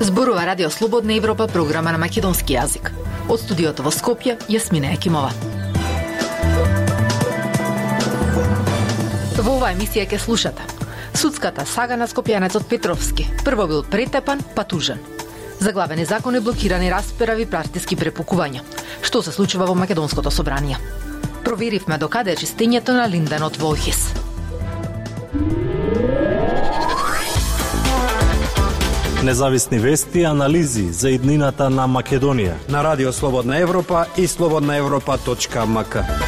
Зборува Радио Слободна Европа, програма на македонски јазик. Од студиото во Скопје, Јасмина Екимова. Во оваа емисија ќе слушате Судската сага на скопјанецот Петровски. Прво бил претепан, па тужен. Заглавени закони блокирани расперави партиски препукувања. Што се случува во Македонското собрание? Проверивме докаде е чистењето на линденот во Охис. Независни вести анализи за иднината на Македонија. На Радио Слободна Европа и слободнаевропа.мк.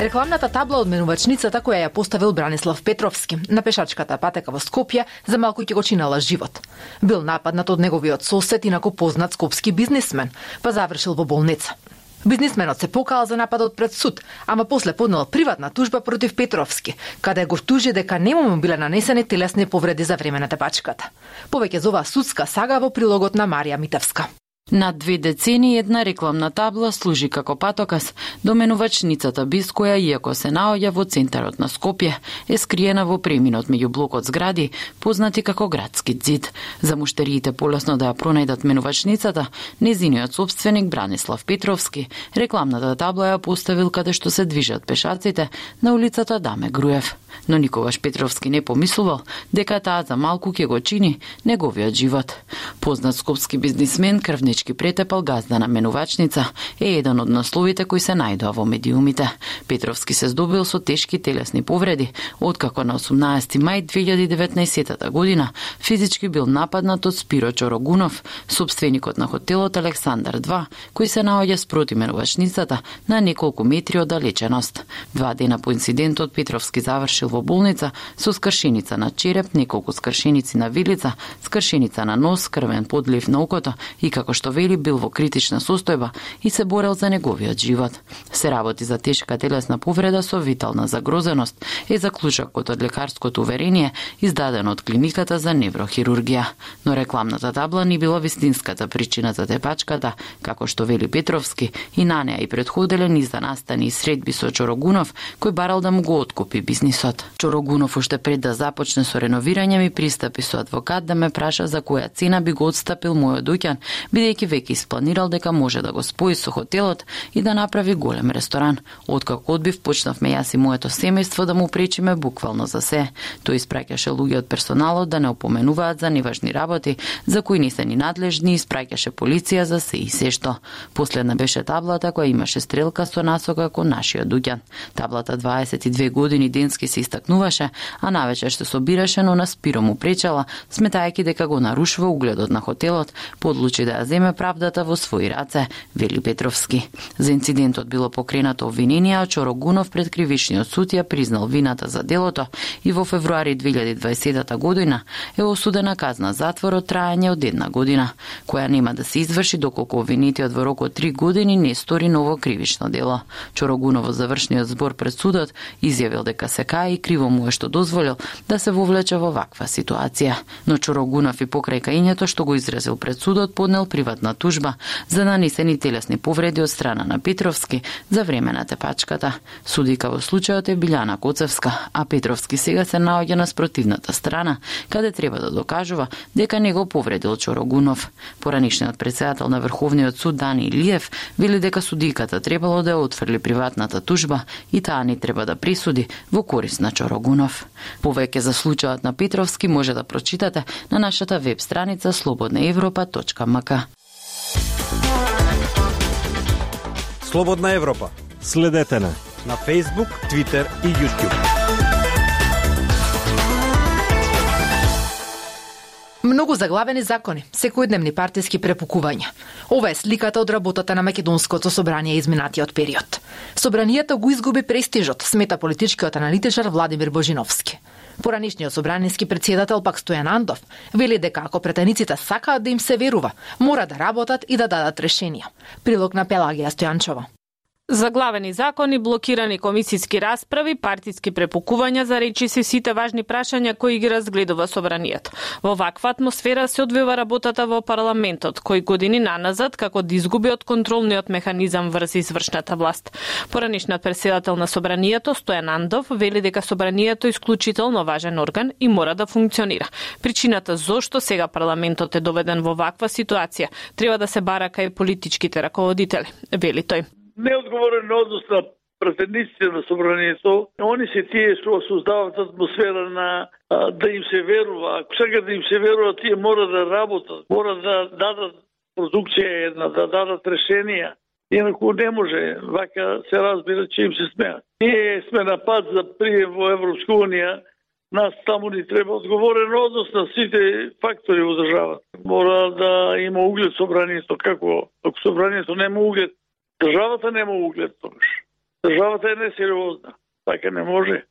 Рекламната табла од менувачницата која ја поставил Бранислав Петровски на пешачката патека во Скопје за малку ќе го чинала живот. Бил нападнат од неговиот сосед, инако познат скопски бизнисмен, па завршил во болница. Бизнисменот се покаал за нападот пред суд, ама после поднел приватна тужба против Петровски, каде го тужи дека нему му биле нанесени телесни повреди за време на тепачката. Повеќе за оваа судска сага во прилогот на Марија Митевска. Над две децени една рекламна табла служи како патокас до менувачницата која иако се наоѓа во центарот на Скопје е скриена во преминот меѓу блокот згради познати како градски дзид. За муштериите полесно да ја пронајдат менувачницата, незиниот собственик Бранислав Петровски рекламната табла ја поставил каде што се движат пешаците на улицата Даме Груев. Но никогаш Петровски не помислувал дека таа за малку ќе го чини неговиот живот. Познат скопски бизнисмен крвнички претепал газда на менувачница е еден од насловите кои се најдоа во медиумите. Петровски се здобил со тешки телесни повреди, откако на 18 мај 2019 година физички бил нападнат од Спиро Чорогунов, собственикот на хотелот Александар 2, кој се наоѓа спроти менувачницата на неколку метри од далеченост. Два дена по инцидентот Петровски заврши завршил во болница со скршеница на череп, неколку скршеници на вилица, скршеница на нос, крвен подлив на окото и како што вели бил во критична состојба и се борел за неговиот живот. Се работи за тешка телесна повреда со витална загрозеност е заклучокот од лекарското уверение издадено од клиниката за неврохирургија. Но рекламната табла не била вистинската причина за тепачката, како што вели Петровски, и на неа и предходеле низ настани и средби со Чорогунов, кој барал да му го откупи бизнисот. Чорогунов уште пред да започне со реновирање ми пристапи со адвокат да ме праша за која цена би го отстапил мојот дуќан, бидејќи веќе испланирал дека може да го спои со хотелот и да направи голем ресторан. Откако одбив, почнавме јас и моето семејство да му пречиме буквално за се. Тој испраќаше луѓе од персоналот да не опоменуваат за неважни работи, за кои не се ни надлежни, испраќаше полиција за се и се што. Последна беше таблата која имаше стрелка со насока кон нашиот дуќан. Таблата 22 години денски се истакнуваше, а навечер се собираше, но на Спиро му пречела, сметајќи дека го нарушува угледот на хотелот, подлучи да ја земе правдата во своји раце, вели Петровски. За инцидентот било покренато обвинение, а Чорогунов пред кривичниот суд ја признал вината за делото и во февруари 2020 година е осудена казна затвор од трајање од една година, која нема да се изврши доколку обвинитиот во рок од три години не стори ново кривично дело. Чорогунов во завршниот збор пред судот изјавил дека се кај и криво му е што дозволил да се вовлече во ваква ситуација. Но Чорогунов и покрај кајњето што го изразил пред судот поднел приватна тужба за нанесени телесни повреди од страна на Петровски за време на тепачката. Судика во случајот е Билјана Коцевска, а Петровски сега се наоѓа на спротивната страна, каде треба да докажува дека не го повредил Чорогунов. Поранишниот председател на Врховниот суд Дани Илиев вели дека судиката требало да ја отфрли приватната тужба и таа не треба да присуди во корист на Чорогунов. Повеќе за случајот на Петровски може да прочитате на нашата веб страница slobodnaevropa.mk. Слободна Европа. Следете на на Facebook, Twitter и YouTube. Многу заглавени закони, секојдневни партиски препукувања. Ова е сликата од работата на Македонското собрание изминатиот период. Собранието го изгуби престижот, смета политичкиот аналитичар Владимир Божиновски. Поранишниот собраниски председател пак Стојан Андов вели дека ако претениците сакаат да им се верува, мора да работат и да дадат решенија. Прилог на Пелагија Стојанчова. Заглавени закони, блокирани комисиски расправи, партиски препукувања за речи се сите важни прашања кои ги разгледува собранието. Во ваква атмосфера се одвива работата во парламентот, кој години наназад како да изгуби од контролниот механизам врз извршната власт. Поранишниот преседател на собранието Стојан Андов вели дека собранието е исклучително важен орган и мора да функционира. Причината зошто сега парламентот е доведен во ваква ситуација треба да се бара кај политичките раководители, вели тој неодговорен однос на претендиците на собранието, они се тие што создаваат атмосфера на а, да им се верува. Ако сега да им се верува, тие мора да работат, мора да дадат продукција една, да дадат решенија. Инаку не може, вака се разбира, че им се смеа. Ние сме на пат за прием во Европска Унија, нас таму ни треба одговорен однос на сите фактори во државата. Мора да има углед собранието. Како? Ако собранието нема углед, Државата нема углед тогаш. Државата е несериозна. Така не може.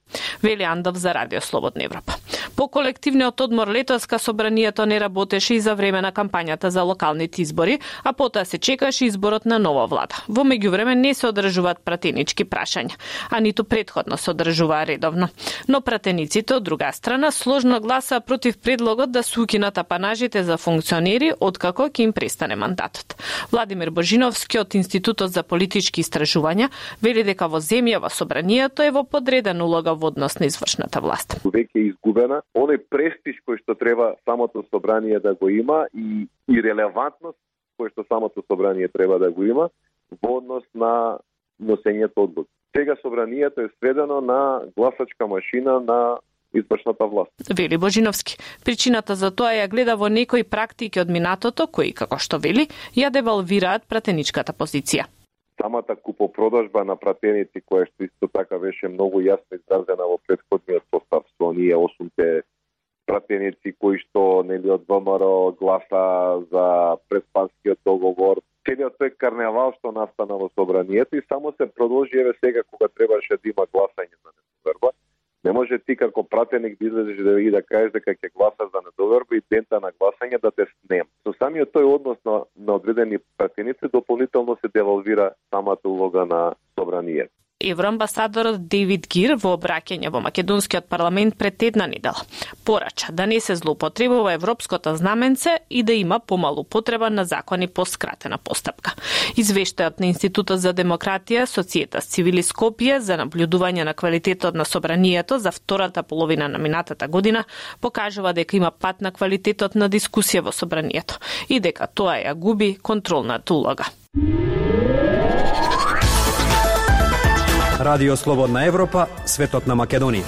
Вели Андов за Радио Слободна Европа. По колективниот одмор летоска собранието не работеше и за време на кампањата за локалните избори, а потоа се чекаше изборот на нова влада. Во меѓувреме не се одржуваат пратенички прашања, а ниту предходно се одржуваа редовно. Но пратениците од друга страна сложно гласа против предлогот да се укинат апанажите за функционери откако ќе им престане мандатот. Владимир Божиновски од Институтот за политички истражувања вели дека во земјава собранието е во подредена улога во однос на извршната власт. Веќе изгубена оној престиж кој што треба самото собрание да го има и, и релевантност кој што самото собрание треба да го има во однос на носењето одлуки. Сега собранието е сведено на гласачка машина на извршната власт. Вели Божиновски. Причината за тоа ја гледа во некои практики од минатото кои, како што вели, ја девалвираат пратеничката позиција самата купопродажба на пратеници која што исто така беше многу јасно изразена во предходниот состав со оние осумте пратеници кои што нели од ВМРО гласа за предпанскиот договор. Целиот тој карневал што настана во собранието и само се продолжи еве сега кога требаше да има гласање за недоверба Не може ти како пратеник да излезеш да и да кажеш дека ќе гласаш за недоверба и дента на гласање да те снем. Со самиот тој однос на, на одредени пратеници дополнително се девалвира самата улога на собранието. Евроамбасадорот Дейвид Гир во обраќање во македонскиот парламент пред една недела порача да не се злоупотребува европското знаменце и да има помалу потреба на закони по скратена постапка. Извештајот на Институтот за демократија Социјета Цивили Скопје за наблюдување на квалитетот на собранието за втората половина на минатата година покажува дека има пат на квалитетот на дискусија во собранието и дека тоа ја губи контролната улога. Радио Слободна Европа, светот на Македонија.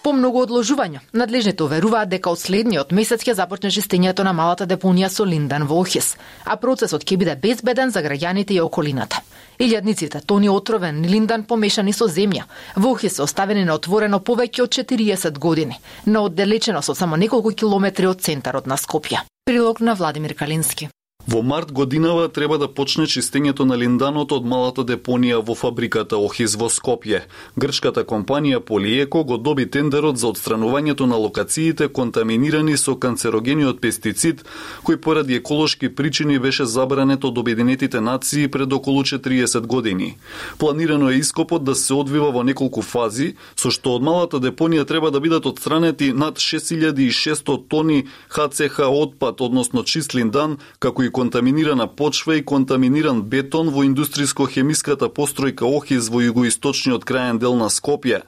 По многу одложувања, надлежните уверуваат дека од следниот месец ќе започне чистењето на малата депонија со Линдан во Охис, а процесот ќе биде безбеден за граѓаните и околината. Илјадниците тони отровен линдан помешани со земја во Охис се оставени на отворено повеќе од 40 години, на оддалеченост од само неколку километри од центарот на Скопје. Прилог на Владимир Калински. Во март годинава треба да почне чистењето на линданот од малата депонија во фабриката Охиз во Скопје. Грчката компанија Полиеко го доби тендерот за отстранувањето на локациите контаминирани со канцерогениот пестицид, кој поради еколошки причини беше забранет од Обединетите нации пред околу 40 години. Планирано е ископот да се одвива во неколку фази, со што од малата депонија треба да бидат отстранети над 6600 тони ХЦХ отпад, односно чист линдан, како и контаминирана почва и контаминиран бетон во индустријско-хемиската постројка Охиз во југоисточниот крајен дел на Скопје.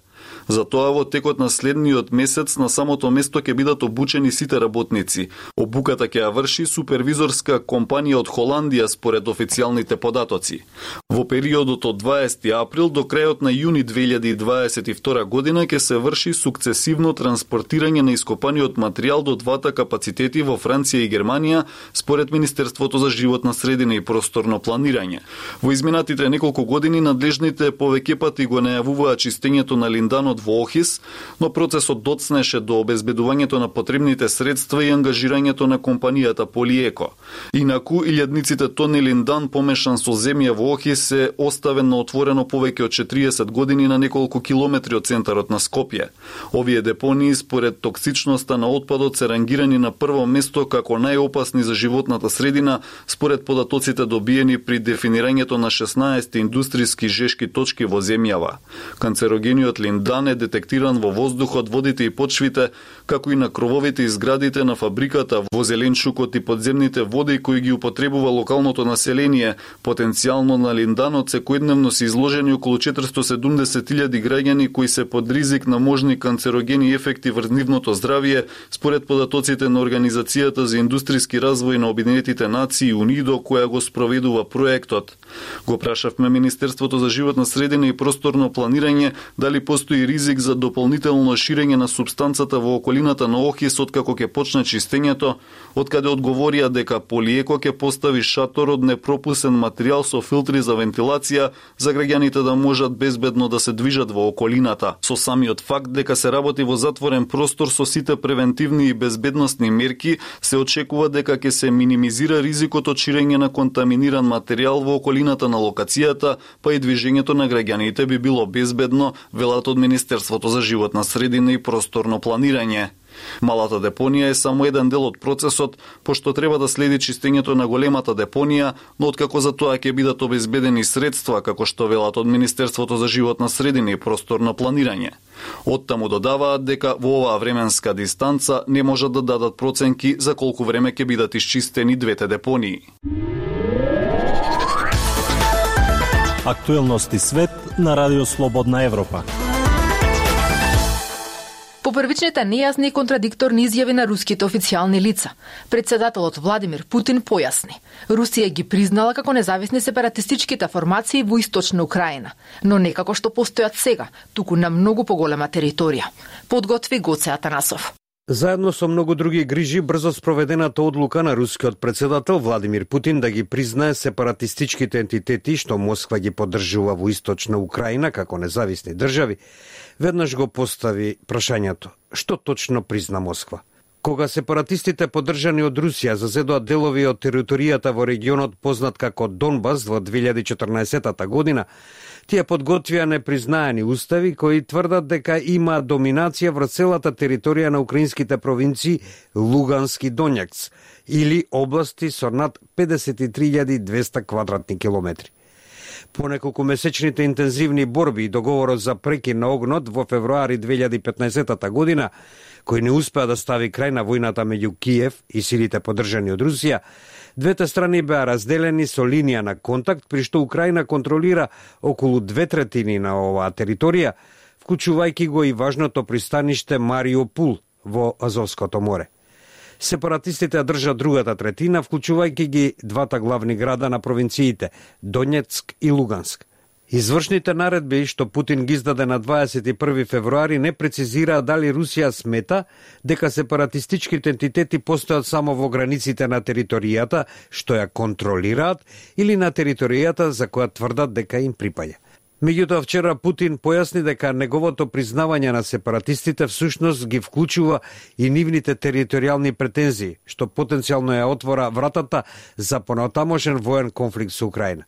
Затоа во текот на следниот месец на самото место ќе бидат обучени сите работници. Обуката ќе ја врши супервизорска компанија од Холандија според официјалните податоци. Во периодот од 20 април до крајот на јуни 2022 година ќе се врши сукцесивно транспортирање на ископаниот материјал до двата капацитети во Франција и Германија според Министерството за животна средина и просторно планирање. Во изминатите неколку години надлежните повеќе пати го најавуваа чистењето на Линданот теренот во Охис, но процесот доцнеше до обезбедувањето на потребните средства и ангажирањето на компанијата Полиеко. Инаку, илјадниците тони линдан помешан со земја во Охис се оставен на отворено повеќе од 40 години на неколку километри од центарот на Скопје. Овие депонии според токсичноста на отпадот се рангирани на прво место како најопасни за животната средина според податоците добиени при дефинирањето на 16 индустријски жешки точки во земјава. Канцерогениот линдан е детектиран во воздухот, водите и почвите, како и на крововите и зградите на фабриката, во зеленчукот и подземните води кои ги употребува локалното население. Потенцијално на линданот секојдневно се изложени околу 470.000 граѓани кои се под ризик на можни канцерогени ефекти врз нивното здравје, според податоците на Организацијата за индустријски развој на Обединетите нации УНИДО која го спроведува проектот. Го прашавме Министерството за животна средина и просторно планирање дали постои ризик за дополнително ширење на субстанцата во околината на Охис откако ќе почне чистењето, откаде одговорија дека Полиеко ќе постави шатор од непропусен материјал со филтри за вентилација за граѓаните да можат безбедно да се движат во околината. Со самиот факт дека се работи во затворен простор со сите превентивни и безбедносни мерки, се очекува дека ќе се минимизира ризикот од ширење на контаминиран материјал во околината на локацијата, па и движењето на граѓаните би било безбедно, велат од Министерството Министерството за животна средина и просторно планирање. Малата депонија е само еден дел од процесот, пошто треба да следи чистењето на големата депонија, но откако за тоа ќе бидат обезбедени средства, како што велат од Министерството за животна средина и просторно планирање. Оттаму додаваат дека во оваа временска дистанца не можат да дадат проценки за колку време ќе бидат исчистени двете депонии. Актуелности свет на Радио Слободна Европа. По првичните нејасни и контрадикторни изјави на руските официјални лица, председателот Владимир Путин појасни. Русија ги признала како независни сепаратистичките формации во источна Украина, но не како што постојат сега, туку на многу поголема територија. Подготви Гоце Атанасов. Заедно со многу други грижи, брзо спроведената одлука на рускиот председател Владимир Путин да ги признае сепаратистичките ентитети што Москва ги поддржува во источна Украина како независни држави, веднаш го постави прашањето што точно призна Москва. Кога сепаратистите поддржани од Русија зазедоа делови од територијата во регионот познат како Донбас во 2014 година, тие подготвија непризнаени устави кои тврдат дека има доминација врз целата територија на украинските провинции Лугански Донјакс или области со над 53.200 квадратни километри. По неколку месечните интензивни борби и договорот за прекин на огнот во февруари 2015 година, кој не успеа да стави крај на војната меѓу Киев и силите поддржани од Русија, двете страни беа разделени со линија на контакт, при што Украина контролира околу две третини на оваа територија, вклучувајќи го и важното пристаниште Мариопул во Азовското море. Сепаратистите држат другата третина, вклучувајќи ги двата главни града на провинциите Донецк и Луганск. Извршните наредби што Путин ги издаде на 21 февруари не прецизираа дали Русија смета дека сепаратистичките ентитети постојат само во границите на територијата што ја контролираат или на територијата за која тврдат дека им припаѓа. Меѓутоа вчера Путин појасни дека неговото признавање на сепаратистите всушност ги вклучува и нивните територијални претензии, што потенцијално ја отвора вратата за понатамошен воен конфликт со Украина.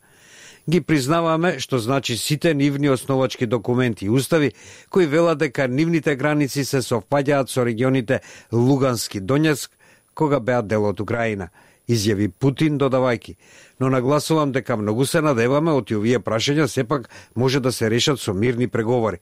Ги признаваме што значи сите нивни основачки документи и устави кои велат дека нивните граници се совпаѓаат со регионите Лугански Донецк кога беа дел од Украина изјави Путин додавајки. Но нагласувам дека многу се надеваме од овие прашања сепак може да се решат со мирни преговори.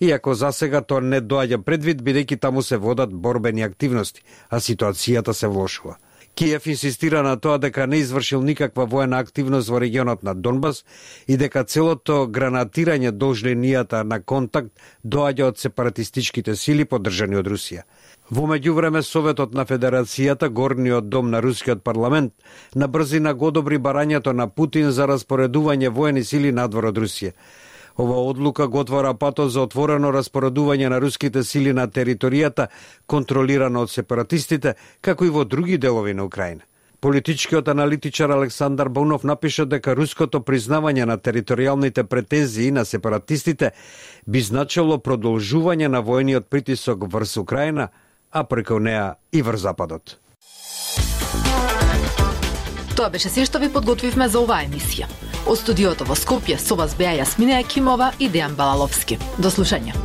Иако за сега тоа не доаѓа предвид, бидејќи таму се водат борбени активности, а ситуацијата се влошува. Киев инсистира на тоа дека не извршил никаква воена активност во регионот на Донбас и дека целото гранатирање долж линијата на контакт доаѓа од сепаратистичките сили поддржани од Русија. Во меѓувреме Советот на Федерацијата, горниот дом на рускиот парламент, на брзина го одобри барањето на Путин за распоредување воени сили надвор од Русија. Ова одлука го отвора патот за отворено распоредување на руските сили на територијата контролирана од сепаратистите, како и во други делови на Украина. Политичкиот аналитичар Александар Бонов напиша дека руското признавање на територијалните претензии на сепаратистите би значило продолжување на војниот притисок врз Украина, а преку неа и врз Западот. Тоа беше се што ви подготвивме за оваа емисија. Од студиото во Скопје со вас беа Јасмина Екимова и Дејан Балаловски. До слушање.